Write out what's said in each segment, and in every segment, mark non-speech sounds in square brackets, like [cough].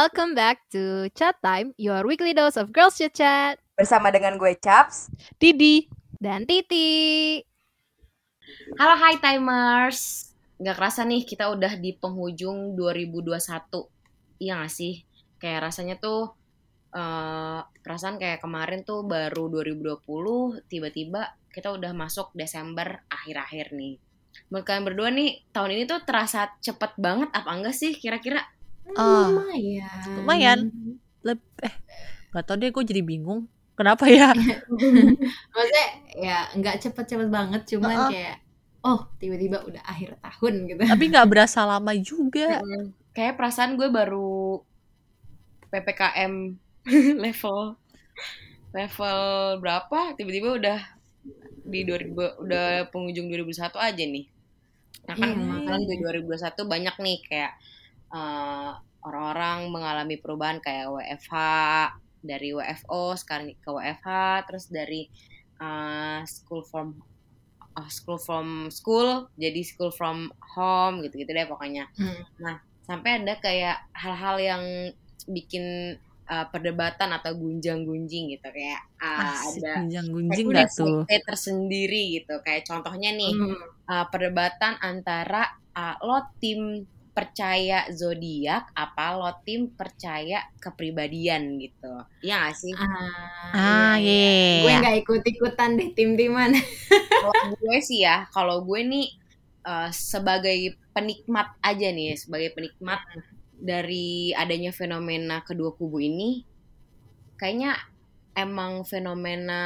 welcome back to Chat Time, your weekly dose of girls chit chat. Bersama dengan gue Chaps, Didi, dan Titi. Halo Hi Timers. Gak kerasa nih kita udah di penghujung 2021. Iya gak sih? Kayak rasanya tuh uh, perasaan kayak kemarin tuh baru 2020, tiba-tiba kita udah masuk Desember akhir-akhir nih. Menurut kalian berdua nih, tahun ini tuh terasa cepet banget apa enggak sih kira-kira? Ah, lumayan. lumayan. Leb eh, gak tau deh gue jadi bingung. Kenapa ya? [laughs] Maksudnya ya nggak cepet-cepet banget, cuman Uh-uh. kayak oh tiba-tiba udah akhir tahun gitu. Tapi gak berasa lama juga. Kayak perasaan gue baru PPKM [laughs] level level berapa tiba-tiba udah di 2000 udah penghujung 2021 aja nih. Nah kan Iya. kemarin di 2021 banyak nih kayak eh, orang-orang mengalami perubahan kayak WFH dari WFO sekarang ke WFH terus dari eh, school from eh, school from school jadi school from home gitu-gitu deh pokoknya Hmm. sampai ada kayak hal-hal yang bikin uh, perdebatan atau gunjang-gunjing gitu kayak uh, Asik ada gunjing-gunjing kayak gak tuh? tersendiri gitu kayak contohnya nih Hmm. uh, perdebatan antara uh, lo tim percaya zodiak apa lo tim percaya kepribadian gitu Iya gak sih Ah, Ah, iya, iya. iya. Gue nggak ikut-ikutan deh tim-timan. [laughs] kalau gue sih ya kalau gue nih uh, sebagai penikmat aja nih sebagai penikmat dari adanya fenomena kedua kubu ini kayaknya emang fenomena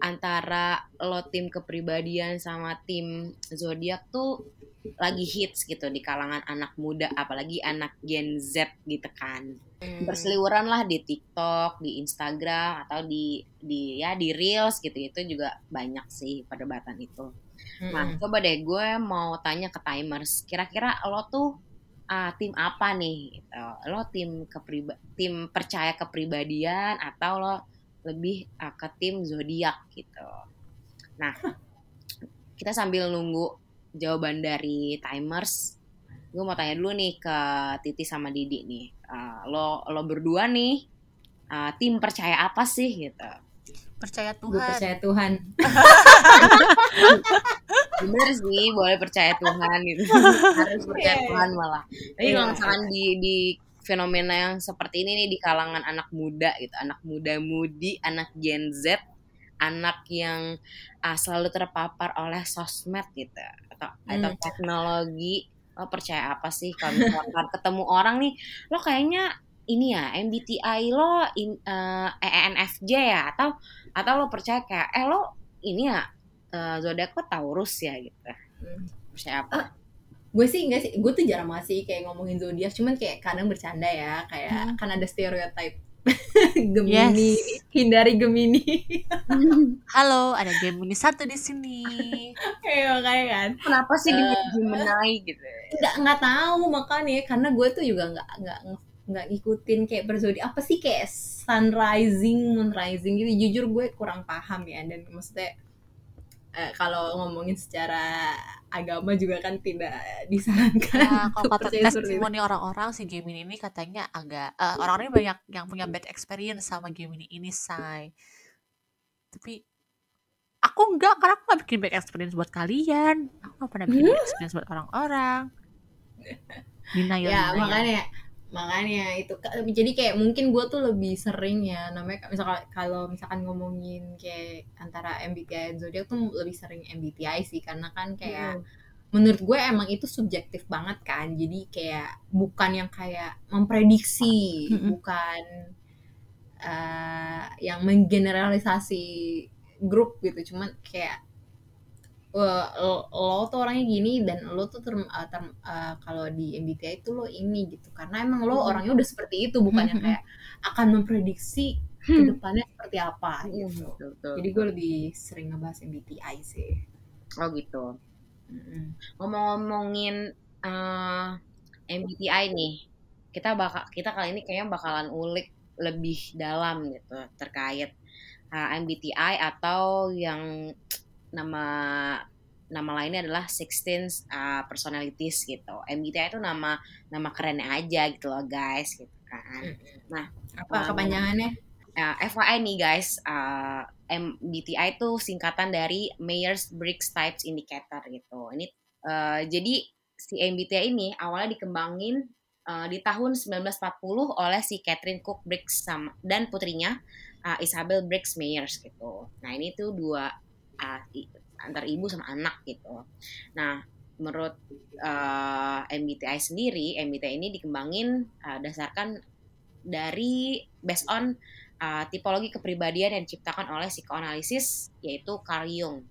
antara lo tim kepribadian sama tim zodiak tuh lagi hits gitu di kalangan anak muda apalagi anak Gen Z gitu kan berseliweran lah di TikTok, di Instagram atau di di ya di Reels gitu itu juga banyak sih perdebatan itu. Nah, Hmm. coba deh gue mau tanya ke timers, kira-kira lo tuh ah, tim apa nih? Gitu. Lo tim kepriba tim percaya kepribadian atau lo lebih ah, ke tim zodiak gitu. Nah, kita sambil nunggu jawaban dari timers, gue mau tanya dulu nih ke Titi sama Didi nih. Ah, lo lo berdua nih ah, tim percaya apa sih gitu? Percaya Gue Tuhan. percaya Tuhan. [laughs] bener sih boleh percaya Tuhan gitu [laughs] harus percaya Tuhan malah tapi kalau Iya. misalkan di di fenomena yang seperti ini nih di kalangan anak muda gitu anak muda mudi anak Gen Z anak yang ah, selalu terpapar oleh sosmed gitu atau atau Hmm. teknologi lo percaya apa sih kalau misalkan ketemu orang nih lo kayaknya ini ya MBTI lo in, eh, ENFJ ya atau atau lo percaya kayak eh lo ini ya eh, zodiak lo Taurus ya gitu Hmm. percaya apa Gue sih enggak sih, gue tuh jarang banget sih kayak ngomongin zodiak, cuman kayak kadang bercanda ya, kayak Hmm. kan ada stereotype [laughs] Gemini, Yes. hindari Gemini. [laughs] Halo, ada Gemini satu di sini. Kayak [laughs] makanya kan. kenapa sih di Gemini gitu nggak nggak tahu makanya karena gue tuh juga nggak nggak nggak ngikutin kayak berzodiak apa sih kayak sun rising moon rising gitu jujur gue kurang paham ya dan maksudnya eh, kalau ngomongin secara agama juga kan tidak disarankan Ya, [laughs] kalau kata testimoni orang-orang si Gemini ini katanya agak eh, orang-orang ini banyak yang punya bad experience sama Gemini ini, say. Tapi aku enggak, karena aku gak bikin bad experience buat kalian. Aku gak pernah bikin bad experience buat orang-orang. [laughs] Denial, ya denial. makanya makanya itu jadi kayak mungkin gue tuh lebih sering ya namanya misalkan kalau misalkan ngomongin kayak antara MBTI dan zodiak tuh lebih sering MBTI sih karena kan kayak menurut gue emang itu subjektif banget kan jadi kayak bukan yang kayak memprediksi Mm-mm. bukan eh, yang menggeneralisasi grup gitu cuman kayak "Wah, lo, lo tuh orangnya gini dan lo tuh term, eh, term- eh, kalau di MBTI itu lo ini gitu karena emang lo Hmm. orangnya udah seperti itu bukannya Hmm. kayak akan memprediksi Hmm. ke depannya seperti apa Iya, gitu betul, betul. jadi gue lebih sering ngebahas MBTI sih oh gitu Mm-mm. ngomong-ngomongin eh, MBTI nih kita bakal kita kali ini kayaknya bakalan ulik lebih dalam gitu terkait eh, MBTI atau yang nama nama lainnya adalah 16 uh, personalities gitu. MBTI itu nama nama kerennya aja gitu loh guys gitu. kan. Apa Wah. kepanjangannya? Ya, FYI nih guys, uh, MBTI itu singkatan dari Myers Briggs Types Indicator gitu. Ini uh, jadi si MBTI ini awalnya dikembangin uh, di tahun 1940 oleh si Catherine Cook Briggs sama dan putrinya uh, Isabel Briggs Myers gitu. Nah ini tuh dua antar ibu sama anak gitu. Nah menurut uh, MBTI sendiri, MBTI ini dikembangin uh, dasarkan dari based on uh, tipologi kepribadian yang diciptakan oleh psikoanalisis yaitu Carl Jung.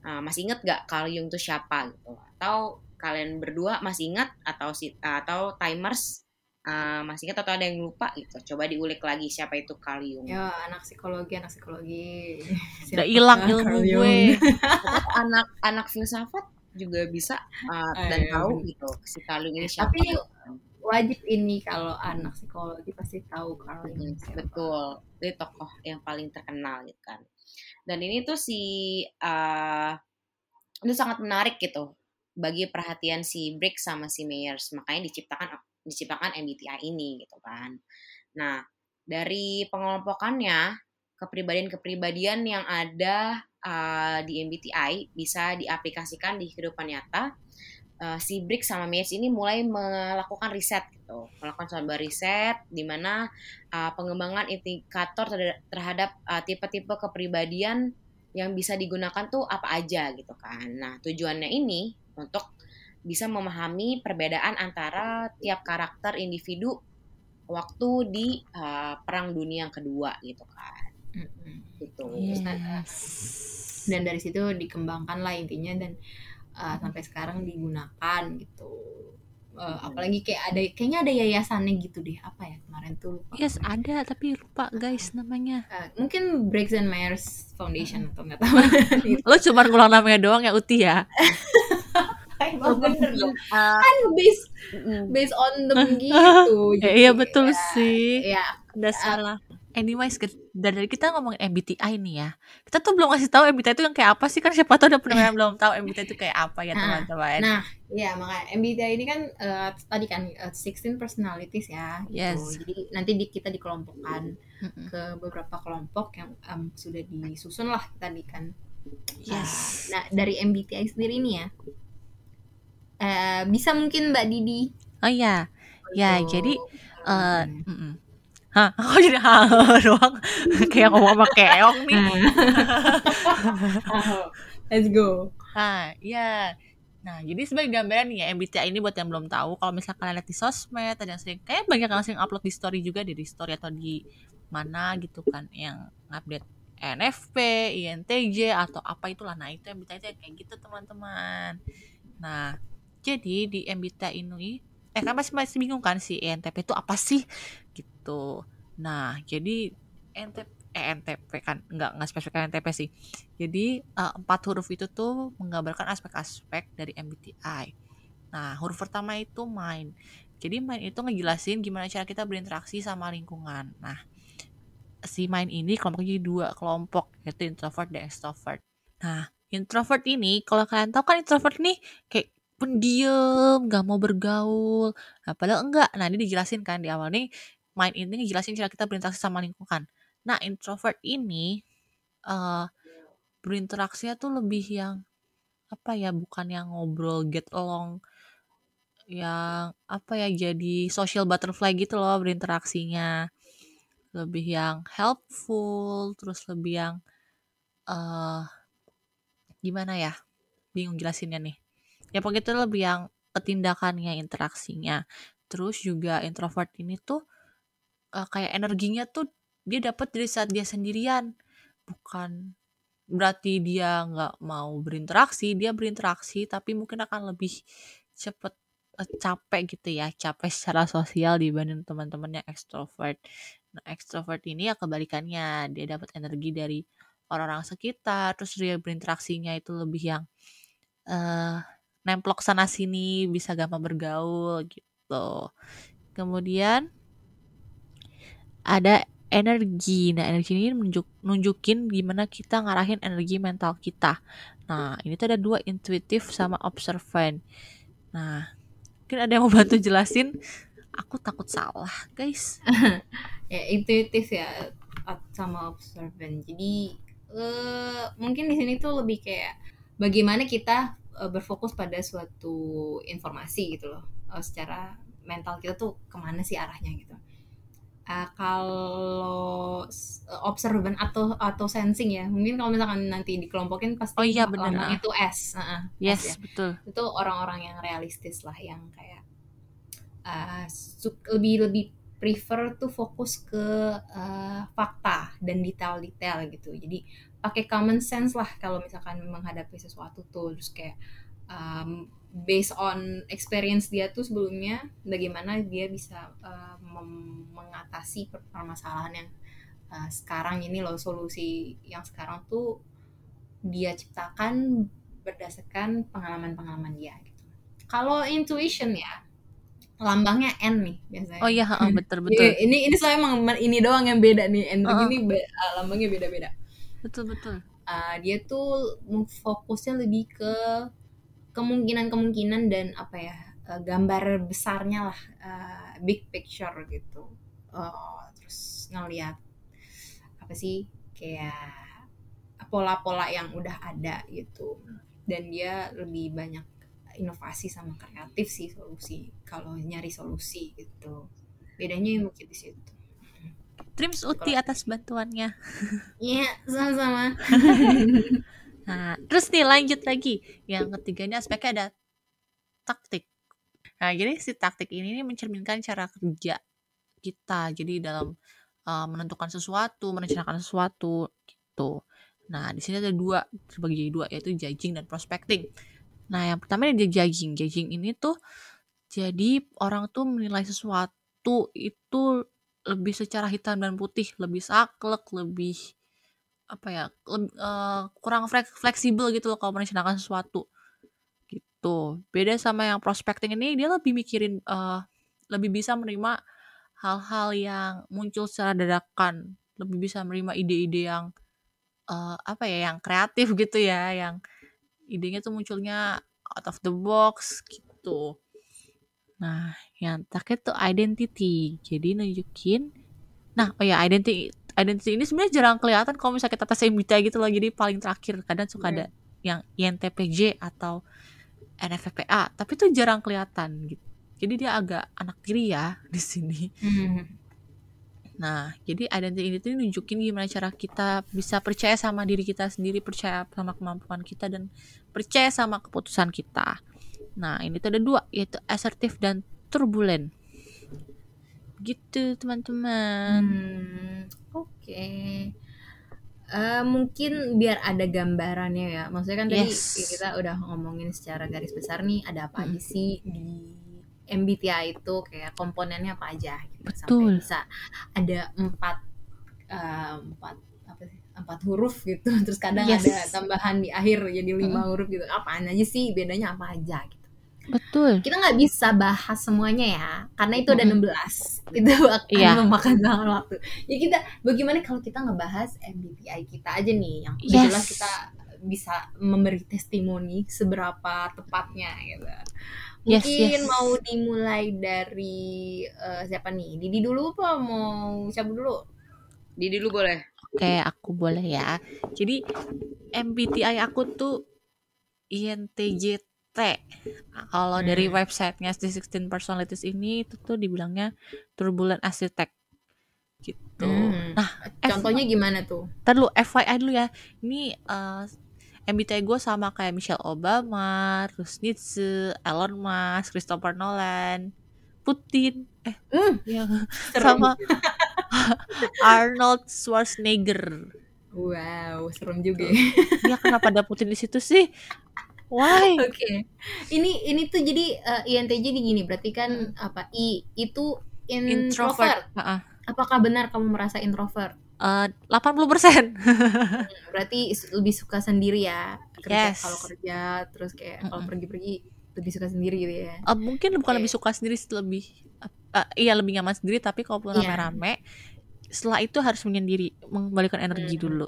Uh, masih inget gak Carl Jung itu siapa gitu? Atau kalian berdua masih ingat atau atau timers uh, masih ingat atau ada yang lupa gitu? Coba diulik lagi siapa itu Jung. Ya anak psikologi, anak psikologi. [laughs] Udah hilang ilmu gue. anak anak filsafat juga bisa uh, dan Ayo. tahu gitu si Jung ini siapa. Tapi wajib ini kalau anak psikologi pasti tahu Hmm, siapa. betul itu tokoh yang paling terkenal gitu kan dan ini tuh si uh, itu sangat menarik gitu bagi perhatian si Briggs sama si Myers makanya diciptakan diciptakan MBTI ini gitu kan. Nah dari pengelompokannya kepribadian-kepribadian yang ada uh, di MBTI bisa diaplikasikan di kehidupan nyata. Uh, si Briggs sama Myers ini mulai melakukan riset gitu. Melakukan sebuah riset di mana uh, pengembangan indikator terhadap, uh, tipe-tipe kepribadian yang bisa digunakan tuh apa aja gitu kan. Nah tujuannya ini untuk bisa memahami perbedaan antara tiap karakter individu waktu di uh, Perang Dunia yang kedua gitu kan. Mm-mm. Gitu. Yes. Dan dari situ dikembangkan lah intinya dan uh, sampai sekarang digunakan gitu. Uh, apalagi kayak ada kayaknya ada yayasannya gitu deh apa ya kemarin tuh lupa. Yes, ada tapi lupa guys namanya. Uh, mungkin Briggs and Myers Foundation atau nggak tahu. [laughs] Lo cuma ngulang namanya doang ya Uti ya. [laughs] Emang bener loh. [laughs] Uh, Kan based mm, based on them [laughs] gitu. Ya, Jadi, iya betul ya, sih. Ya, Udah salah. Anyways, dari kita ngomong MBTI nih ya. Kita tuh belum ngasih tahu MBTI itu yang kayak apa sih kan siapa tahu ada pendengar yang belum tahu MBTI itu kayak apa ya Nah, teman-teman. nah, ya makanya MBTI ini kan eh, tadi kan eh, 16 personalities ya gitu. Yes. Jadi nanti di, kita dikelompokkan Mm-mm. ke beberapa kelompok yang em, sudah disusun lah tadi kan. Yes. Nah, dari MBTI sendiri nih ya. Eh, bisa mungkin Mbak Didi Oh iya. Ya, untuk, jadi eh em, mm-mm. Hah, [laughs] kok jadi hah doang? [laughs] kayak ngomong sama keong nih. [laughs] let's go. Nah, iya. Nah, jadi sebagai gambaran nih ya, MBTI ini buat yang belum tahu, kalau misalnya kalian lihat di sosmed, ada yang sering, kayak banyak yang sering upload di story juga, di story atau di mana gitu kan, yang update NFP, INTJ, atau apa itulah. Nah, itu MBTI itu kayak gitu teman-teman. Nah, jadi di MBTI ini, eh kan masih, masih bingung kan si INTP itu apa sih? Gitu. Nah, jadi NTP, eh NTP kan, nggak, nggak spesifik NTP sih. Jadi eh, empat huruf itu tuh menggambarkan aspek-aspek dari MBTI. Nah, huruf pertama itu mind. Jadi mind itu ngejelasin gimana cara kita berinteraksi sama lingkungan. Nah, si mind ini kelompok jadi dua kelompok, yaitu introvert dan extrovert. Nah, introvert ini kalau kalian tahu kan introvert nih kayak pendiam, gak mau bergaul. Nah, padahal enggak. Nah, ini dijelasin kan di awal nih mind ini ngejelasin cara kita berinteraksi sama lingkungan. Nah, introvert ini eh berinteraksinya tuh lebih yang apa ya bukan yang ngobrol get along yang apa ya jadi social butterfly gitu loh berinteraksinya lebih yang helpful terus lebih yang eh gimana ya bingung jelasinnya nih ya pokoknya itu lebih yang ketindakannya interaksinya. Terus juga introvert ini tuh eh, kayak energinya tuh dia dapat dari saat dia sendirian. Bukan berarti dia nggak mau berinteraksi dia berinteraksi tapi mungkin akan lebih cepet eh, capek gitu ya capek secara sosial dibanding teman-teman yang ekstrovert. Nah ekstrovert ini ya kebalikannya dia dapat energi dari orang-orang sekitar terus dia berinteraksinya itu lebih yang eh nemplok sana sini bisa gampang bergaul gitu kemudian ada energi. Nah, energi ini menunjuk, nunjukin gimana kita ngarahin energi mental kita. Nah, ini tuh ada dua, intuitif sama observant. Nah, mungkin ada yang mau bantu jelasin aku takut salah guys [laughs] ya intuitif ya sama observant jadi eh, mungkin di sini tuh lebih kayak bagaimana kita eh, berfokus pada suatu informasi gitu loh. Eh, secara mental kita tuh ke mana sih arahnya gitu. Eh, kalau observant atau atau sensing ya mungkin kalau misalkan nanti dikelompokin pasti Oh iya, bener. lambang itu S Heeh, S ya. yes betul. Itu orang-orang yang realistis lah yang kayak uh, lebih lebih prefer tuh fokus ke uh, fakta dan detail-detail gitu. Jadi pakai common sense lah kalau misalkan menghadapi sesuatu tuh terus kayak um, based on experience dia tuh sebelumnya bagaimana dia bisa uh, mengatasi per- permasalahan yang uh, sekarang ini loh solusi yang sekarang tuh dia ciptakan berdasarkan pengalaman-pengalaman dia gitu. Kalau intuition ya lambangnya N nih biasanya. oh iya heeh, betul [laughs] Iya, betul Ini ini soalnya emang ini doang yang beda nih. N Heeh. ini be- uh, lambangnya beda-beda. Betul betul Uh, dia tuh fokusnya lebih ke kemungkinan-kemungkinan dan apa ya uh, gambar besarnya lah uh, big picture gitu. Uh, terus ngeliat apa sih kayak pola-pola yang udah ada gitu. Dan dia lebih banyak inovasi sama kreatif sih solusi kalau nyari solusi gitu. Bedanya mungkin di situ. Trims Uti atas bantuannya [laughs] Iya, sama-sama. [laughs] Nah, terus nih lanjut lagi. Yang ketiganya aspeknya ada taktik. Nah, jadi si taktik ini nih mencerminkan cara kerja kita. Jadi dalam uh, menentukan sesuatu, merencanakan sesuatu gitu. Nah, di sini ada dua, terbagi jadi dua, yaitu judging dan prospecting. Nah, yang pertama ada judging. Judging ini tuh jadi orang tuh menilai sesuatu itu lebih secara hitam dan putih, lebih saklek, lebih apa ya leb- eh, kurang flek- fleksibel gitu loh kalau merencanakan sesuatu. Gitu. Beda sama yang prospecting ini dia lebih mikirin eh, lebih bisa menerima hal-hal yang muncul secara dadakan. Lebih bisa menerima ide-ide yang eh, apa ya yang kreatif gitu ya yang idenya tuh munculnya out of the box gitu nah yang terakhir tuh identity. Jadi nunjukin nah oh ya identity identity ini sebenarnya jarang kelihatan kalau misalnya kita tes MBTI gitu loh. Jadi paling terakhir kadang suka ada yang INTPJ atau NFPA tapi itu jarang kelihatan gitu. Jadi dia agak anak tiri ya [laughs] di sini. Hmm. nah jadi identity ini tuh nunjukin gimana cara kita bisa percaya sama diri kita sendiri percaya sama kemampuan kita dan percaya sama keputusan kita nah ini tuh ada dua yaitu assertif dan turbulent gitu teman-teman Hmm, Oke. Eh, mungkin biar ada gambarannya ya. Maksudnya kan tadi Yes. kita udah ngomongin secara garis besar nih ada apa aja Hmm. sih di MBTI itu kayak komponennya apa aja gitu. Betul. Sampai bisa ada empat eh, empat apa sih? empat huruf gitu. [laughs] Terus kadang Yes. ada tambahan di akhir jadi lima huruf gitu. Apaan aja sih? Bedanya apa aja gitu. Betul Kita nggak bisa bahas semuanya ya, karena itu ada Mm-mm. 16. [laughs] Itu akan Iya. memakan sangat waktu. Ya kita, bagaimana kalau kita ngebahas MBTI kita aja nih, yang Yes. jelas kita bisa memberi testimoni seberapa tepatnya gitu. Yes, Mungkin yes. mau dimulai dari eh, siapa nih? Didi dulu apa mau cabut dulu? Didi lu boleh. Oke, aku boleh ya. Jadi MBTI aku tuh INTJT. Nah, Kalau dari Hmm. websitenya The 16 Personalities ini itu tuh dibilangnya Turbulent Architect gitu. Hmm. Nah, F- Contohnya gimana tuh? Ntar FYI dulu ya. Ini eh, MBTI gue sama kayak Michelle Obama, terus Nietzsche, Elon Musk, Christopher Nolan, Putin, eh, Hmm. ya, sama [laughs] Arnold Schwarzenegger. Wow, serem juga. ya. Ya kenapa ada Putin di situ sih? Why? [laughs] Oke. Ini ini tuh jadi eh, INTJ di gini, berarti kan apa? I itu introvert. Introvert. Heeh. Apakah benar kamu merasa introvert? Eh, 80%. Hmm, Berarti lebih suka sendiri ya. Kerja Yes. kalau kerja terus kayak kalau pergi-pergi lebih suka sendiri gitu ya. Eh, mungkin bukan lebih suka sendiri lebih eh, iya lebih nyaman sendiri tapi kalau Iya. rame-rame setelah itu harus menyendiri mengembalikan energi Hmm. dulu.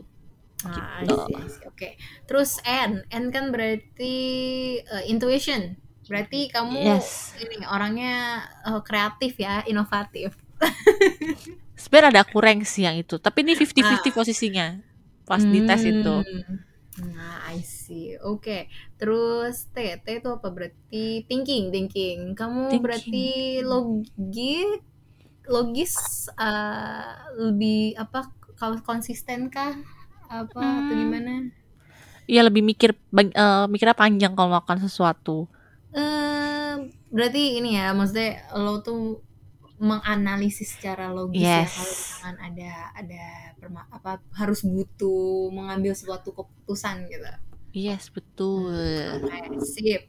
Ah, I Gitu. see, I see. Oke. Terus N, N kan berarti eh, intuition. Berarti kamu Yes. ini orangnya eh, kreatif ya, inovatif. [laughs] Sebenarnya ada kurang sih yang itu, tapi ini 50-50 posisinya pas di tes itu. Hmm. Nah, I see. Oke. Terus T, T itu apa berarti thinking, thinking. Kamu Thinking. berarti logi logis eh, lebih apa kalau Apa atau Hmm. gimana? Iya lebih mikir eh, mikirnya panjang kalau melakukan sesuatu. Eh, berarti ini ya, maksudnya lo tuh menganalisis secara logis ya Yes. kalau misalkan ada ada perma- apa harus butuh mengambil suatu keputusan gitu. Yes betul. Oke, sip.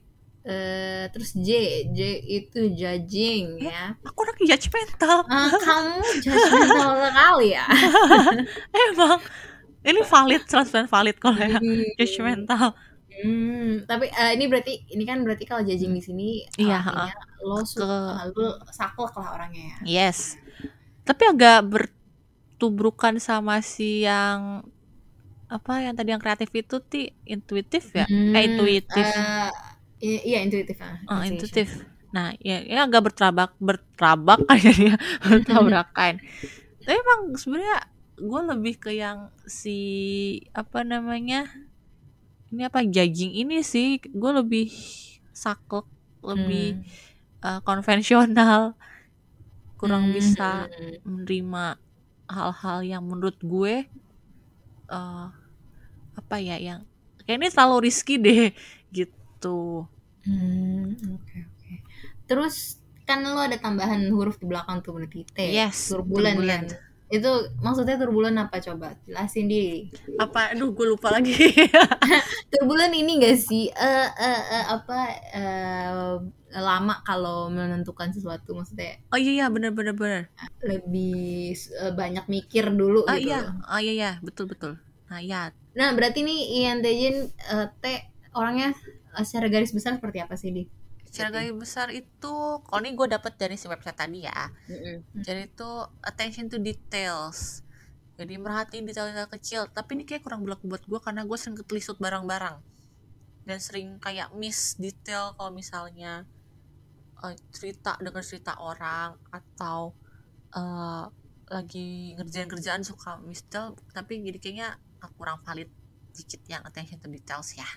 Eh, terus J, J itu judging ya. Aku orang judgmental. Eh, kamu judgmental [laughs] sekali ya. Emang ini valid 100% valid kalau ya judgmental. Hmm, tapi eh, ini berarti ini kan berarti kalau judging di sini Iya, artinya lo suka lo saklek lah orangnya ya. Yes. Tapi agak bertubrukan sama si yang apa yang tadi yang kreatif itu ti intuitif ya? Hmm, eh intuitif. eh, iya, iya intuitif ah. Oh, Intuition. intuitif. Nah, ya, ya agak berterabak berterabak [laughs] ya bertabrakan. Tapi emang sebenarnya gue lebih ke yang si apa namanya ini apa judging ini sih gue lebih saklek lebih Hmm. uh, konvensional kurang Hmm. bisa menerima hal-hal yang menurut gue uh, apa ya yang kayak ini terlalu risky deh gitu Hmm, oke oke. Terus kan lo ada tambahan huruf di belakang tuh berarti T. Yes, turbulen, turbulen. kan. Itu maksudnya turbulen apa coba? Jelasin di. apa? Aduh gue lupa lagi. [laughs] Turbulen ini gak sih? Eh eh, eh, apa eh, lama kalau menentukan sesuatu maksudnya? Oh iya iya. Bener bener bener. Lebih eh, banyak mikir dulu ah gitu. iya. oh iya iya. Betul betul. Nah ya Nah, berarti nih INTJ eh, T orangnya secara garis besar seperti apa sih, Di? Secara garis besar itu kalau ini gue dapet dari si website tadi ya. Mm-mm. jadi itu attention to details. Jadi merhatiin detail-detail kecil. Tapi ini kayak kurang berlaku buat gue karena gue sering ketelisut barang-barang. Dan sering kayak miss detail kalau misalnya eh, cerita dengan cerita orang atau eh, lagi ngerjain kerjaan suka miss detail tapi jadi kayaknya kurang valid dikit yang attention to details ya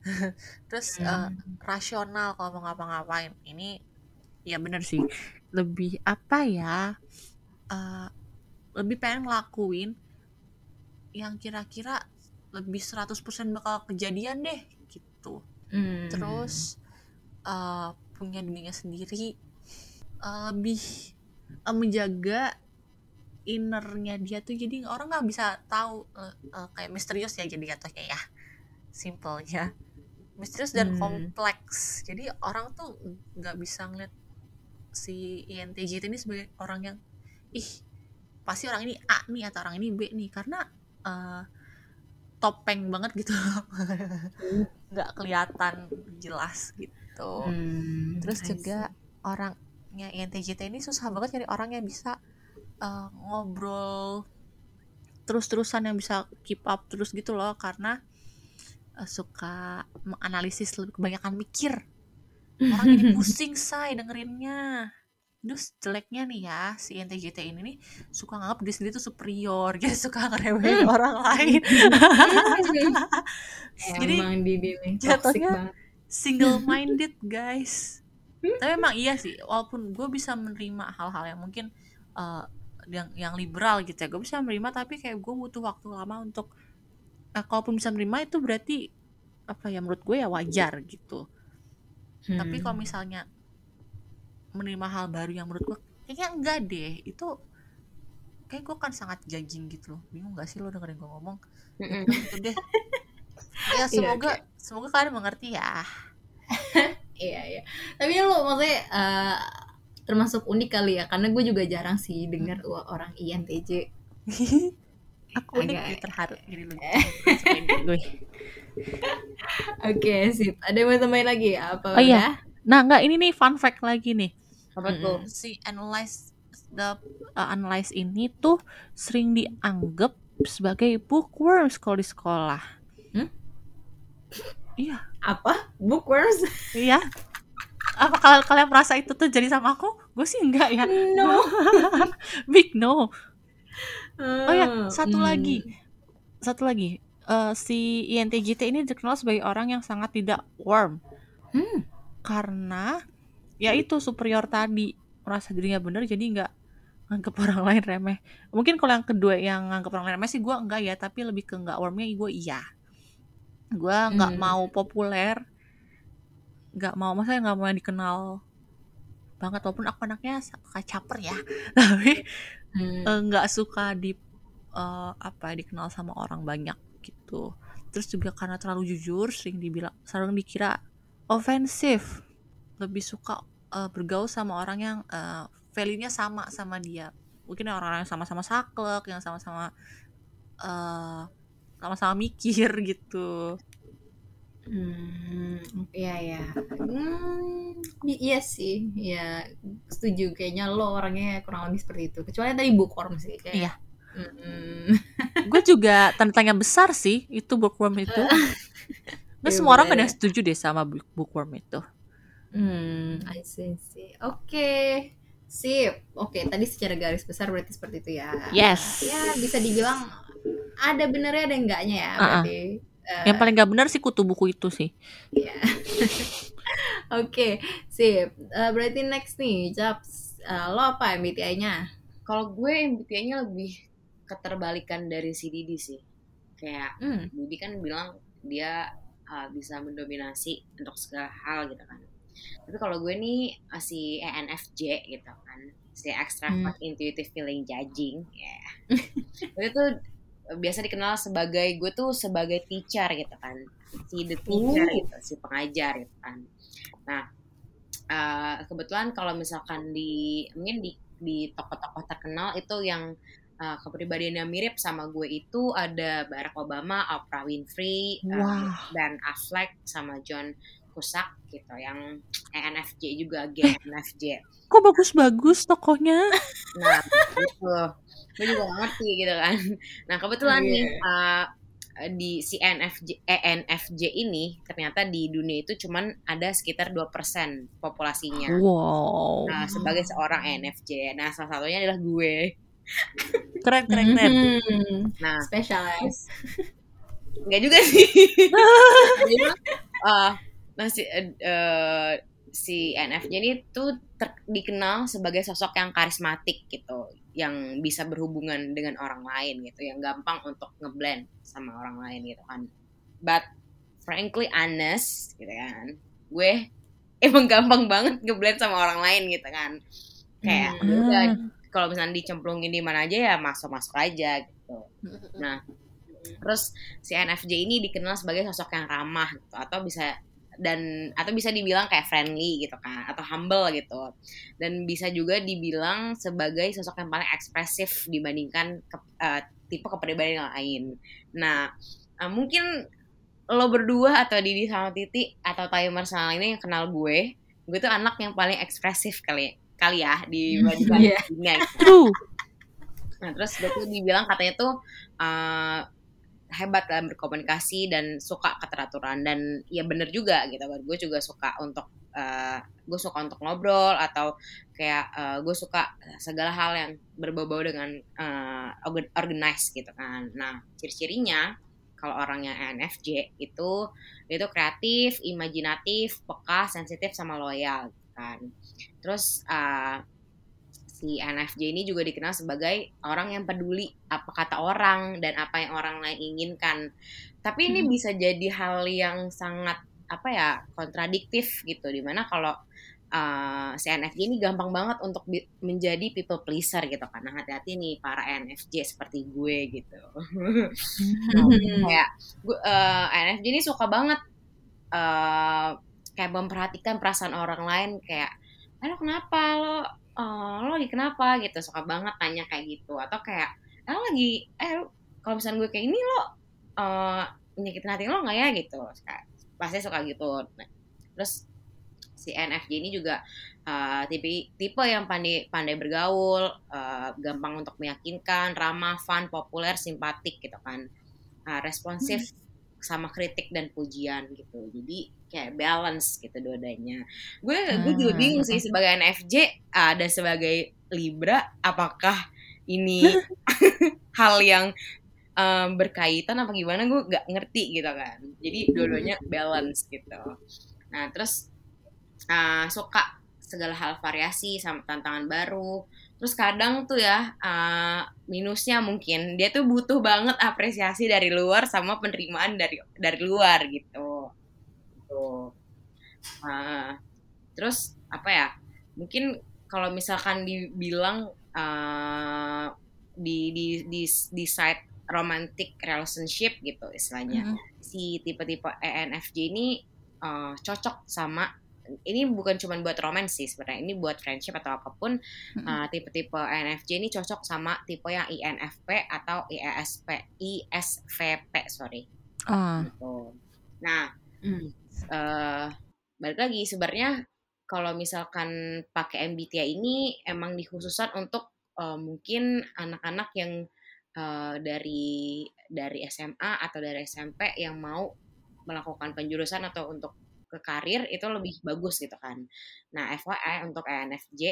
[laughs] terus eh, rasional kalau mau ngapa-ngapain. Ini ya bener sih lebih apa ya eh, lebih pengen ngelakuin yang kira-kira lebih 100% bakal kejadian deh gitu. Hmm. terus eh, punya dunianya sendiri eh, lebih eh, menjaga innernya dia tuh jadi orang nggak bisa tahu eh, eh, kayak misterius ya jadi jatuhnya ya simpelnya misterius dan Hmm. kompleks. Jadi orang tuh nggak bisa ngeliat si INTJ ini sebagai orang yang ih pasti orang ini A nih atau orang ini B nih. Karena eh, topeng banget gitu [laughs] nggak kelihatan jelas gitu. Hmm, terus juga orangnya INTJ ini susah banget cari orang yang bisa eh, ngobrol terus-terusan yang bisa keep up terus gitu loh. Karena suka menganalisis lebih kebanyakan mikir. [laughs] Orang jadi pusing say dengerinnya. Terus jeleknya nih ya si INTJ ini nih suka nganggap diri sendiri tuh superior. [laughs] Jadi suka ngeremehin orang lain. [laughs] Jadi Emang Didi nih toxic jatuhnya banget. single minded guys tapi emang iya sih walaupun gue bisa menerima hal-hal yang mungkin eh, yang yang liberal gitu ya. Gue bisa menerima tapi kayak gue butuh waktu lama untuk eh, kalaupun bisa menerima itu berarti apa ya menurut gue ya wajar gitu. Tapi Hmm. kalau misalnya menerima hal baru yang menurut gue kayaknya enggak deh. Itu kayak gue kan sangat judging gitu loh. Bingung gak sih lo dengerin gue ngomong? Mm-mm. gitu deh. [laughs] Ya Iya, semoga semoga kalian mengerti ya. [laughs] Iya iya. Tapi lu maksudnya eh, termasuk unik kali ya. Karena gue juga jarang sih dengar wah, orang INTJ. [laughs] aku unik Agak- jadi terharu jadi lucu Sukain gue [laughs] Oke sip. Ada yang mau tambahin lagi apa? Oh, iya. nah nggak ini nih fun fact lagi nih Apa tuh? si analyze the uh, analyze ini tuh sering dianggap sebagai bookworms kalau di sekolah Hmm? iya Apa? Bookworms? iya apa kalian kalian merasa itu tuh jadi sama aku gue sih enggak ya No. [laughs] big no oh ya satu Hmm. lagi. Satu lagi. Eh, si INTJT ini dikenal sebagai orang yang sangat tidak warm. Hmm. karena ya itu superior tadi. Merasa dirinya benar jadi nggak nganggap orang lain remeh. Mungkin kalau yang kedua yang nganggap orang lain remeh sih gue enggak ya. Tapi lebih ke nggak warmnya gue iya. Gue nggak Hmm. mau populer. Nggak mau maksudnya nggak mau yang dikenal banget. Walaupun aku anaknya suka caper ya. [laughs] Tapi Hmm. eh, nggak suka di eh, apa dikenal sama orang banyak gitu. Terus juga karena terlalu jujur sering dibilang sering dikira ofensif lebih suka eh, bergaul sama orang yang eh, value-nya sama sama dia. Mungkin orang-orang yang sama-sama saklek yang sama-sama eh, sama-sama mikir [laughs] gitu Hmm, iya ya. Hmm, iya sih, ya setuju. Kayaknya lo orangnya kurang lebih seperti itu. Kecuali tadi bookworm sih, kayak. Iya. Mm-mm. gue juga tanda tanya besar sih itu bookworm itu [laughs] Nggak Iya, semua orang bener. kadang setuju deh sama book- bookworm itu Hmm, I see, see. Oke, sip. Oke, tadi secara garis besar berarti seperti itu ya. yes Ya bisa dibilang ada benernya ada enggaknya ya Uh-uh. berarti. Eh, yang paling gak benar sih kutu buku itu sih Iya. [laughs] Oke, sip. Eh, berarti next nih, Japs. Eh, lo apa MBTI-nya? Kalau gue MBTI-nya lebih keterbalikan dari si Didi sih. Kayak Hmm. Didi kan bilang dia uh, bisa mendominasi untuk segala hal gitu kan. Tapi kalau gue nih uh, si ENFJ gitu kan, si extravert intuitive feeling judging, ya. [laughs] itu tuh biasa dikenal sebagai gue tuh sebagai teacher gitu kan, si the teacher Oh. gitu, si pengajar gitu kan. Nah, uh, kebetulan kalau misalkan di mungkin di di tokoh-tokoh terkenal itu yang uh, kepribadiannya mirip sama gue itu ada Barack Obama, Oprah Winfrey, uh, Wah. Ben Affleck sama John Cusack gitu yang ENFJ juga geng ENFJ. kok bagus-bagus tokonya Nah, gitu. Gue juga gak ngerti gitu kan. [laughs] Nah, kebetulan Iya. nih uh, di si ENFJ, ENFJ ini ternyata di dunia itu cuman ada sekitar 2% populasinya. wow Nah, sebagai seorang ENFJ. Nah, salah satunya adalah gue. keren keren keren Hmm, Nah, Specialized. Enggak juga sih. [laughs] Uh, nah si, eh, eh, si NFJ ini tuh ter- dikenal sebagai sosok yang karismatik gitu, yang bisa berhubungan dengan orang lain gitu, yang gampang untuk ngeblend sama orang lain gitu kan. But frankly honest gitu kan, gue [laughs] emang gampang banget ngeblend sama orang lain gitu kan. Kayak Hmm. ya udah kalau misalnya dicemplungin di mana aja ya masuk-masuk aja gitu. Nah, terus si NFJ ini dikenal sebagai sosok yang ramah gitu atau bisa dan atau bisa dibilang kayak friendly gitu kan atau humble gitu dan bisa juga dibilang sebagai sosok yang paling ekspresif dibandingkan ke, eh, tipe kepribadian yang lain. Nah eh, mungkin lo berdua atau Didi sama Titi atau timer sama ini yang kenal gue, gue tuh anak yang paling ekspresif kali kali ya [laughs] dibandingkan Iya. dunia true Nah, terus gue tuh dibilang katanya tuh uh, hebat dalam berkomunikasi dan suka keteraturan dan ya bener juga gitu kan. Gue juga suka untuk uh, gue suka untuk ngobrol atau kayak uh, gue suka segala hal yang berbau-bau dengan uh, organ- organized gitu kan. Nah, ciri-cirinya kalau orang yang ENFJ itu itu kreatif, imajinatif, peka, sensitif sama loyal gitu kan. Terus uh, si NFJ ini juga dikenal sebagai orang yang peduli apa kata orang dan apa yang orang lain inginkan. Tapi ini Hmm. bisa jadi hal yang sangat apa ya kontradiktif gitu di mana kalau uh, si NFJ ini gampang banget untuk menjadi people pleaser gitu kan. Nah, hati-hati nih para NFJ seperti gue gitu. [laughs] Nah, Hmm. kayak gue eh, NFJ ini suka banget eh kayak memperhatikan perasaan orang lain kayak "Eh, lo kenapa lo eh, lo lagi kenapa? gitu. Suka banget tanya kayak gitu. Atau kayak eh, lo lagi eh kalau misalnya gue kayak ini lo nyakitin hati lo nggak ya? Gitu. Kayak, pasti suka gitu. Nah, terus si NFJ ini juga eh, tipe tipe yang pandai pandai bergaul eh, gampang untuk meyakinkan ramah fun populer simpatik gitu kan. Nah, responsif sama kritik dan pujian gitu. Jadi kayak balance gitu dua-duanya. Gue gue juga Ah, bingung sih sebagai NFJ uh, dan sebagai Libra apakah ini [laughs] hal yang um, berkaitan apa gimana? Gue nggak ngerti gitu kan. Jadi dua-duanya balance gitu. Nah terus uh, suka segala hal variasi sama tantangan baru terus kadang tuh ya uh, minusnya mungkin dia tuh butuh banget apresiasi dari luar sama penerimaan dari dari luar gitu gitu Uh, terus apa ya mungkin kalau misalkan dibilang uh, di di di di side romantic relationship gitu istilahnya Mhm. si tipe-tipe ENFJ ini uh, cocok sama ini bukan cuma buat romance sih sebenarnya ini buat friendship atau apa pun Mhm. uh, tipe-tipe ENFJ ini cocok sama tipe yang INFP atau ISP ISVP sorry gitu. Nah, Hmm. eh balik lagi sebenarnya kalau misalkan pakai MBTI ini emang dikhususkan untuk eh, mungkin anak-anak yang eh, dari dari SMA atau dari SMP yang mau melakukan penjurusan atau untuk ke karir itu lebih bagus gitu kan. Nah, FYI untuk ENFJ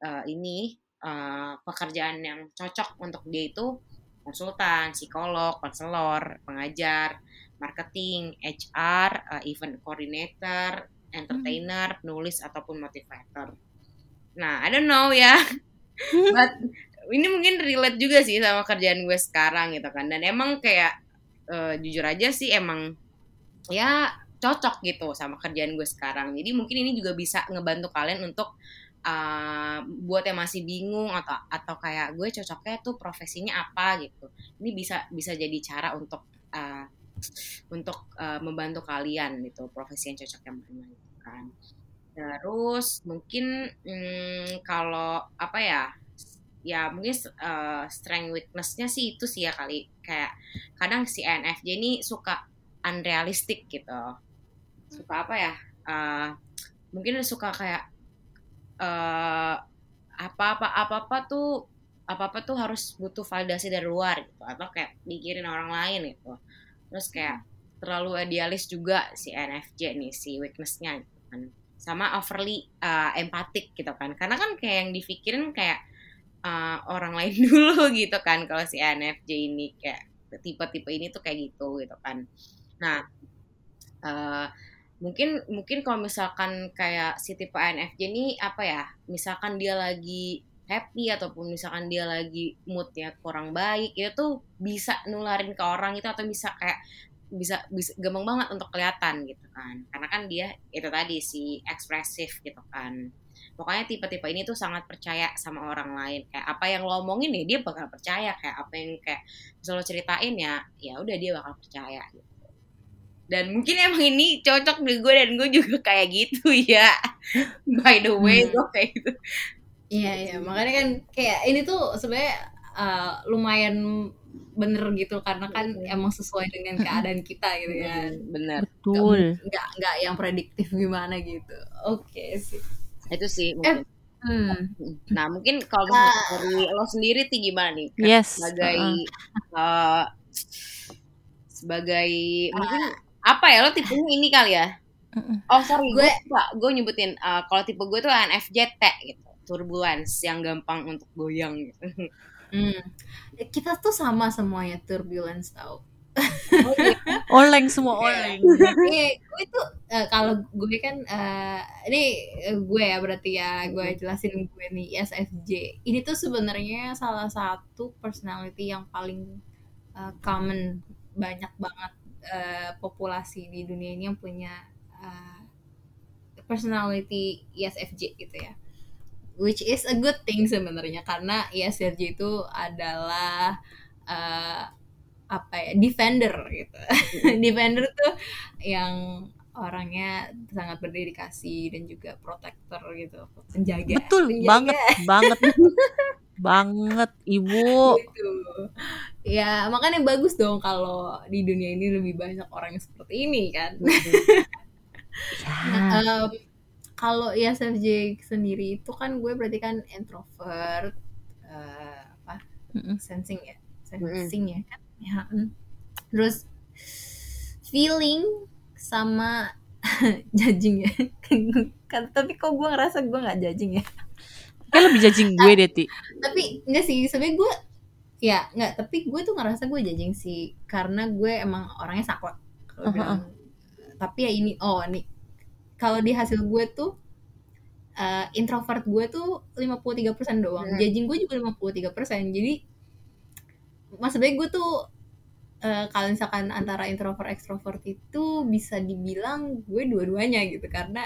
eh, ini eh, pekerjaan yang cocok untuk dia itu konsultan, psikolog, konselor, pengajar, marketing, HR, uh, event coordinator, entertainer, penulis ataupun motivator. Nah, I don't know ya. [laughs] But ini mungkin relate juga sih sama kerjaan gue sekarang gitu kan. Dan emang kayak eh, jujur aja sih emang ya cocok gitu sama kerjaan gue sekarang. Jadi mungkin ini juga bisa ngebantu kalian untuk uh, buat yang masih bingung atau atau kayak gue cocoknya tuh profesinya apa gitu. Ini bisa bisa jadi cara untuk uh, untuk uh, membantu kalian gitu profesi yang cocok yang mana gitu kan. Terus mungkin hmm, kalau apa ya ya mungkin uh, strength weaknessnya sih itu sih ya kali kayak kadang si ENFJ ini suka unrealistic gitu suka apa ya? Uh, mungkin suka kayak uh, apa-apa apa-apa tuh apa-apa tuh harus butuh validasi dari luar gitu atau kayak mikirin orang lain gitu. Terus kayak terlalu idealis juga si NFJ nih si weaknessnya gitu kan. Sama overly uh, empatik gitu kan. Karena kan kayak yang dipikirin kayak uh, orang lain [laughs] dulu gitu kan kalau si NFJ ini kayak tipe-tipe ini tuh kayak gitu gitu kan. Nah uh, mungkin mungkin kalau misalkan kayak si tipe INFJ ini apa ya misalkan dia lagi happy ataupun misalkan dia lagi moodnya kurang baik itu tuh bisa nularin ke orang itu atau bisa kayak bisa bisa gampang banget untuk kelihatan gitu kan. Karena kan dia itu tadi si ekspresif gitu kan. Pokoknya tipe-tipe ini tuh sangat percaya sama orang lain. Kayak apa yang lo omongin ya dia bakal percaya. Kayak apa yang kayak selalu ceritain ya ya udah dia bakal percaya gitu dan mungkin emang ini cocok di gue dan gue juga kayak gitu [laughs] ya by the way Hmm. gue kayak gitu Iya iya makanya kan kayak ini tuh sebenarnya uh, lumayan bener gitu karena kan Hmm. emang sesuai dengan keadaan kita gitu ya. bener Betul. Nggak nggak yang prediktif gimana gitu. Oke sih. itu sih mungkin. Hmm. nah mungkin kalau misalnya dari lo sendiri tuh gimana nih Kayak Yes. sebagai uh-uh. eh, sebagai mungkin apa ya lo tipenya ini kali ya oh sorry gue Gue- gue nyebutin eh, kalau tipe gue tuh NFJT gitu turbulence yang gampang untuk goyang gitu [laughs] Hmm. Kita tuh sama semuanya turbulence tau. oh, iya. [laughs] Oleng semua oleng. Iya, gue tuh eh, kalau gue kan eh, ini gue ya berarti ya gue jelasin gue nih ISFJ. Ini tuh sebenarnya salah satu personality yang paling eh, common banyak banget eh, populasi di dunia ini yang punya eh, personality ISFJ gitu ya. Which is a good thing sebenarnya karena ISFJ itu adalah eh, apa ya defender gitu. [laughs] defender tuh yang orangnya sangat berdedikasi dan juga protector gitu, penjaga. Betul Penjaga banget banget [laughs] banget ibu. gitu. Ya makanya bagus dong kalau di dunia ini lebih banyak orang yang seperti ini kan. [laughs] Ya. Em, kalau ISFJ sendiri itu kan gue berarti kan introvert, eh, apa Mm-mm. sensing ya, sensing ya kan. Ya, mm. Terus feeling sama [laughs] judging ya [laughs] kan tapi kok gue ngerasa gue nggak judging ya Kayak lebih judging gue deh, Ti. tapi enggak sih sebenarnya gue ya nggak tapi gue tuh ngerasa gue judging sih karena gue emang orangnya saklek kalau bilang tapi ya ini oh nih kalau di hasil gue tuh eh, introvert gue tuh 53% doang Hmm. judging gue juga 53% jadi maksudnya gue tuh eh, kalau misalkan antara introvert ekstrovert itu bisa dibilang gue dua-duanya gitu karena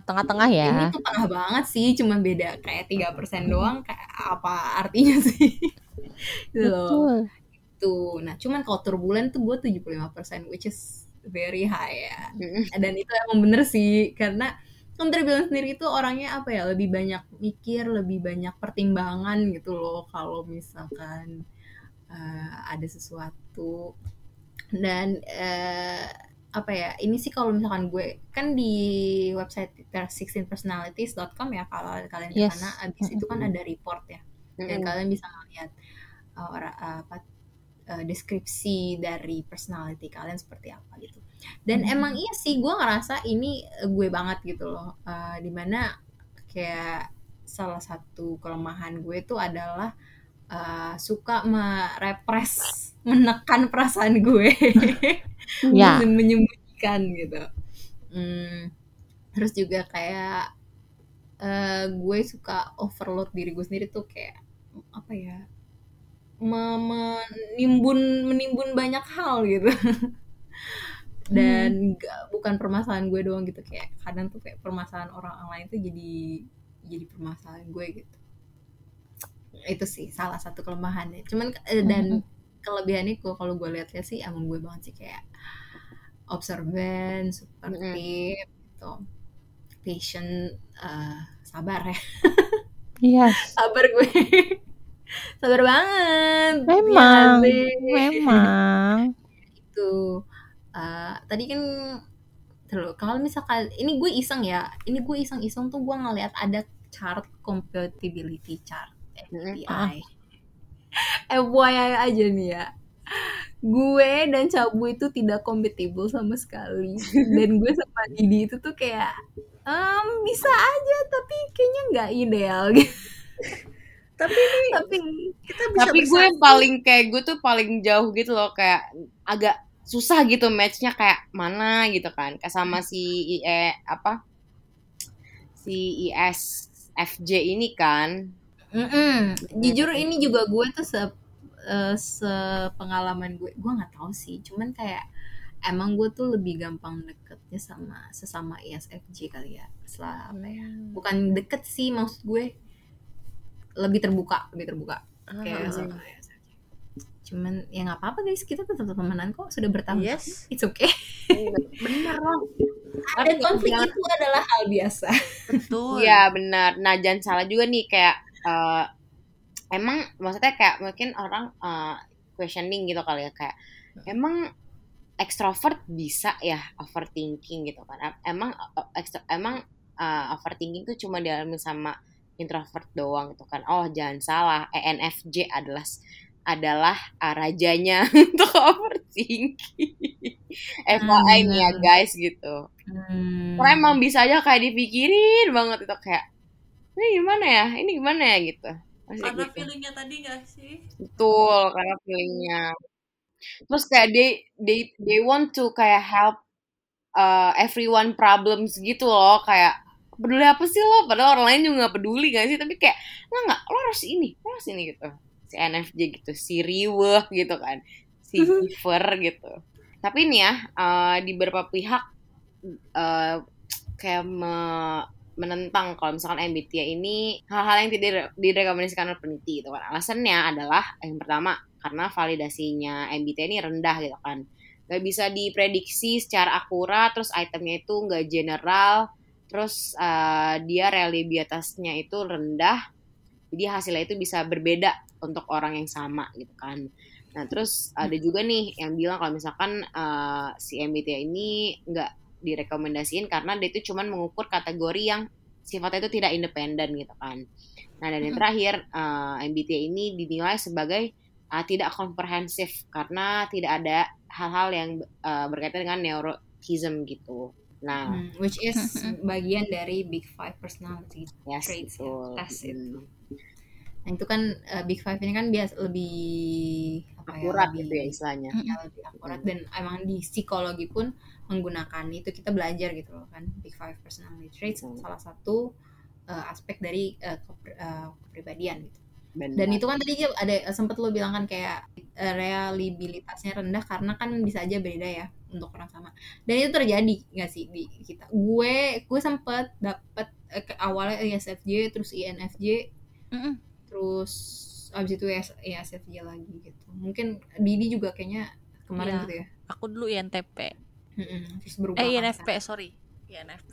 Tengah-tengah ya. ini tuh tengah banget sih cuma beda kayak tiga persen doang kayak apa artinya sih? [laughs] Gitu Betul. tuh nah cuman kalau turbulen tuh gue 75% which is very high ya. Dan itu emang bener sih karena kan bilang sendiri itu orangnya apa ya lebih banyak mikir lebih banyak pertimbangan gitu loh kalau misalkan eh, ada sesuatu. Dan eh, apa ya ini sih kalau misalkan gue kan di website 16personalities.com ya kalau kalian ke Yes. sana abis itu kan ada report ya dan Mm-mm. kalian bisa melihat uh, uh, apa uh, deskripsi dari personality kalian seperti apa gitu dan Hmm. emang iya sih gue ngerasa ini gue banget gitu loh Uh, di mana kayak salah satu kelemahan gue itu adalah uh, suka merepres menekan perasaan gue [laughs] Ya. men- [laughs] menyembunyikan gitu. Hmm, terus juga kayak eh, gue suka overload diri gue sendiri tuh kayak apa ya me- menimbun menimbun banyak hal gitu. [laughs] Dan nggak- bukan permasalahan gue doang gitu kayak kadang tuh kayak permasalahan orang lain tuh jadi jadi permasalahan gue gitu. Itu sih salah satu kelemahannya. Cuman eh, dan kelebihannya gue kalau gue lihat-lihat sih emang gue banget sih kayak observant supportive gitu patient eh, sabar ya Yes. [laughs] sabar gue sabar banget Memang. Sih. Memang. [laughs] itu Eh, tadi kan terus kalau misalkan ini gue iseng ya ini gue iseng-iseng tuh gue ngeliat ada chart compatibility chart FYI FYI aja nih ya. Gue dan Cabu itu tidak compatible sama sekali. Dan gue sama Didi itu tuh kayak "Em, bisa aja tapi kayaknya nggak ideal. Gitu Tapi ini tapi kita bisa Tapi gue yang paling kayak gue tuh paling jauh gitu loh kayak agak susah gitu matchnya kayak mana gitu kan. Kayak sama si IE apa? Si ISFJ ini kan Mm-mm. Jujur ini juga gue tuh se eh, sepengalaman gue, gue nggak tahu sih. Cuman kayak emang gue tuh lebih gampang deketnya sama sesama ISFJ kali ya. Setelah apa ya? Bukan deket sih maksud gue lebih terbuka, lebih terbuka kayak Ah. sama ISFJ. Cuman ya nggak apa-apa guys, kita tetap temenan kok sudah bertahun. Yes. It's okay. bener loh Dan konflik itu adalah hal biasa. Betul. Iya benar. Nah jangan salah juga nih kayak eh, emang maksudnya kayak mungkin orang eh, questioning gitu kali ya kayak emang ekstrovert bisa ya overthinking gitu kan? Em- Emang eh, ekstro- emang eh, overthinking tuh cuma dialami sama introvert doang gitu kan? Oh jangan salah, ENFJ adalah adalah eh, rajanya [laughs] untuk overthinking. FYI nih ya guys gitu. Hmm. Karena emang bisa aja kayak dipikirin banget itu kayak ini gimana ya, ini gimana ya gitu. Masih Karena gitu. feelingnya tadi gak sih? Betul, karena feelingnya. Terus kayak they they they want to kayak help uh, everyone problems gitu loh, kayak peduli apa sih lo? Padahal orang lain juga gak peduli gak sih? Tapi kayak nggak nggak, lo harus ini, lo harus ini gitu. Si NFJ gitu, si riweh gitu kan, si [laughs] giver gitu. Tapi ini ya uh, di beberapa pihak uh, kayak me- menentang kalau misalkan MBTI ini hal-hal yang tidak dire- direkomendasikan oleh peneliti gitu kan. Alasannya adalah yang pertama karena validasinya MBTI ini rendah gitu kan. Gak bisa diprediksi secara akurat, terus itemnya itu nggak general, terus uh, dia reliabilitasnya itu rendah, jadi hasilnya itu bisa berbeda untuk orang yang sama gitu kan. Nah terus ada juga nih yang bilang kalau misalkan uh, si MBTI ini nggak direkomendasiin karena dia itu cuman mengukur kategori yang sifatnya itu tidak independen gitu kan. Nah dan yang terakhir uh, MBTI ini dinilai sebagai uh, tidak komprehensif karena tidak ada hal-hal yang uh, berkaitan dengan neurotism gitu. Nah, Hmm, which is bagian dari Big Five personality yes, traits ya, betul. tes itu. Hmm. Nah itu kan eh, Big Five ini kan biasa lebih apa ya, Akurat lebih, gitu ya istilahnya. ya, lebih akurat dan emang di psikologi pun menggunakan itu kita belajar gitu loh kan Big Five personality traits Hmm. salah satu eh, aspek dari eh, keper- eh, kepribadian gitu. Benar. Dan itu kan tadi ada sempat lo bilang kan kayak reliabilitasnya rendah karena kan bisa aja beda ya untuk orang sama. Dan itu terjadi nggak sih di kita? Gue gue sempet dapet eh, ke awalnya ISFJ terus INFJ Mm-mm. terus abis itu IS ISFJ lagi gitu. Mungkin Didi juga kayaknya kemarin Iya. gitu ya. Aku dulu INTP. Mm-mm, Terus berubah Eh kan INFP, sorry. INFP.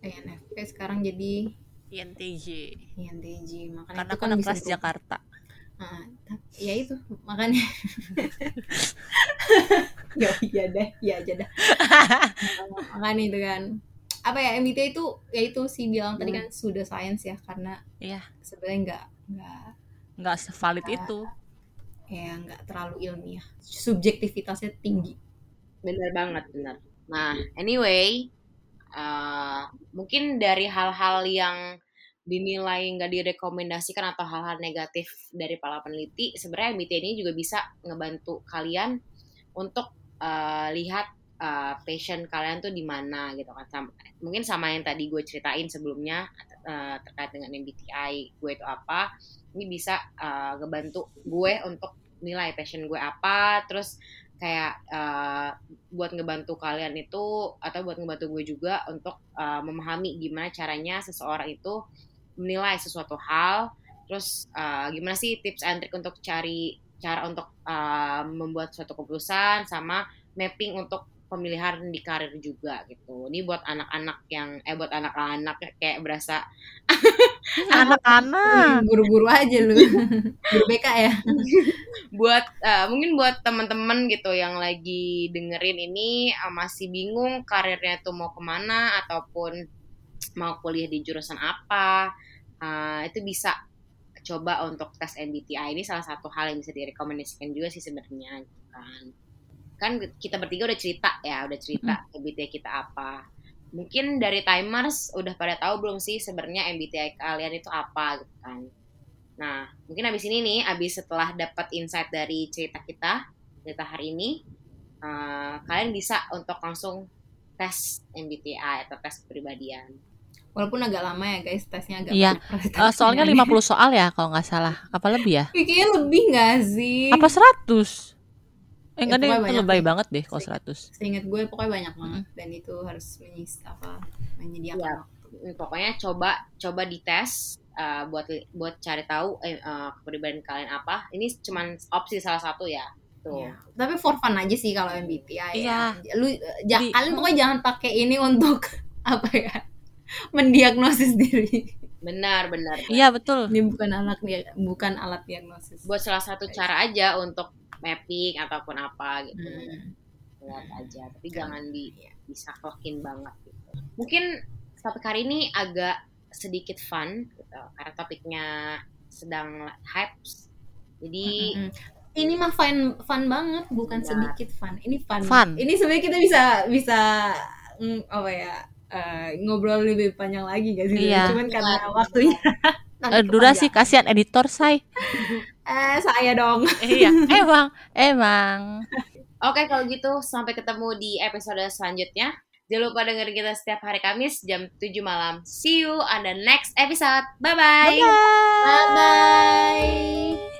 INFP sekarang jadi INTJ. INTJ. Makanya Karena itu aku kan bisa kelas berubah. Jakarta. Ah, tapi- ya itu makanya [laughs] ya iya deh ya aja dah [laughs] makanya itu kan apa ya MBTI itu ya itu sih bilang tadi kan sudah sains ya karena Iya. sebenarnya nggak nggak Nggak sevalid itu. ya nggak terlalu ilmiah subjektivitasnya tinggi Bener banget, bener. Nah, anyway, uh, mungkin dari hal-hal yang dinilai nggak direkomendasikan atau hal-hal negatif dari para peneliti, sebenarnya MBTI ini juga bisa ngebantu kalian untuk uh, lihat uh, passion kalian tuh di mana gitu kan. Sama- mungkin sama yang tadi gue ceritain sebelumnya uh, terkait dengan MBTI gue itu apa, ini bisa uh, ngebantu gue untuk nilai passion gue apa, terus kayak uh, buat ngebantu kalian itu atau buat ngebantu gue juga untuk uh, memahami gimana caranya seseorang itu menilai sesuatu hal. Terus uh, gimana sih tips and trick untuk cari cara untuk uh, membuat suatu keputusan sama mapping untuk pemilihan di karir juga gitu. Ini buat anak-anak yang eh buat anak-anak kayak berasa [laughs] Anak-anak. [laughs] guru-guru aja lu. [laughs] Guru BK ya? Buat uh, mungkin buat teman-teman gitu yang lagi dengerin ini uh, masih bingung karirnya tuh mau ke mana ataupun mau kuliah di jurusan apa uh, itu bisa coba untuk tes MBTI ini salah satu hal yang bisa direkomendasikan juga sih sebenarnya gitu kan kan kita bertiga udah cerita ya udah cerita MBTI kita apa mungkin dari timers udah pada tahu belum sih sebenarnya MBTI kalian itu apa gitu kan Nah, mungkin abis ini nih, abis setelah dapat insight dari cerita kita, cerita hari ini, uh, kalian bisa untuk langsung tes MBTI atau tes kepribadian. walaupun agak lama ya guys tesnya agak Iya. Eh, soalnya pertanyaan. 50 soal ya kalau nggak salah. Apa lebih ya? Kayaknya lebih nggak sih Apa 100? Eh, pokoknya itu banyak lebay banget deh kalau 100. seingat gue pokoknya banyak banget dan itu harus menyis apa menyediakan waktu. Hmm, Pokoknya coba coba dites uh, buat buat cari tahu eh, uh, kepribadian kalian apa. Ini cuman opsi salah satu ya. Tuh. Iya. Tapi for fun aja sih kalau MBTI Iya. ya. Lu ja- Di- kalian pokoknya jangan pakai ini untuk [laughs] apa ya? mendiagnosis diri. Benar, benar. Iya, betul. Ini bukan alat bukan alat diagnosis. Buat salah satu cara aja untuk mapping ataupun apa gitu. Hmm. lihat aja tapi Kan. jangan di disaklokin banget gitu mungkin topik hari ini agak sedikit fun gitu karena topiknya sedang hype jadi Mm-mm. Ini mah fun fun banget, bukan Benar. sedikit fun. Ini fun. Fun. Ini sebenarnya kita bisa bisa mm, apa ya? eh, ngobrol lebih panjang lagi gak sih? Iya. Cuman karena Benar. waktunya. [laughs] Eh, durasi kasihan editor, say. [laughs] Eh, saya dong. [laughs] iya, emang, emang. oke kalau gitu sampai ketemu di episode selanjutnya jangan lupa dengerin kita setiap hari Kamis jam 7 malam see you on the next episode bye bye Bye bye.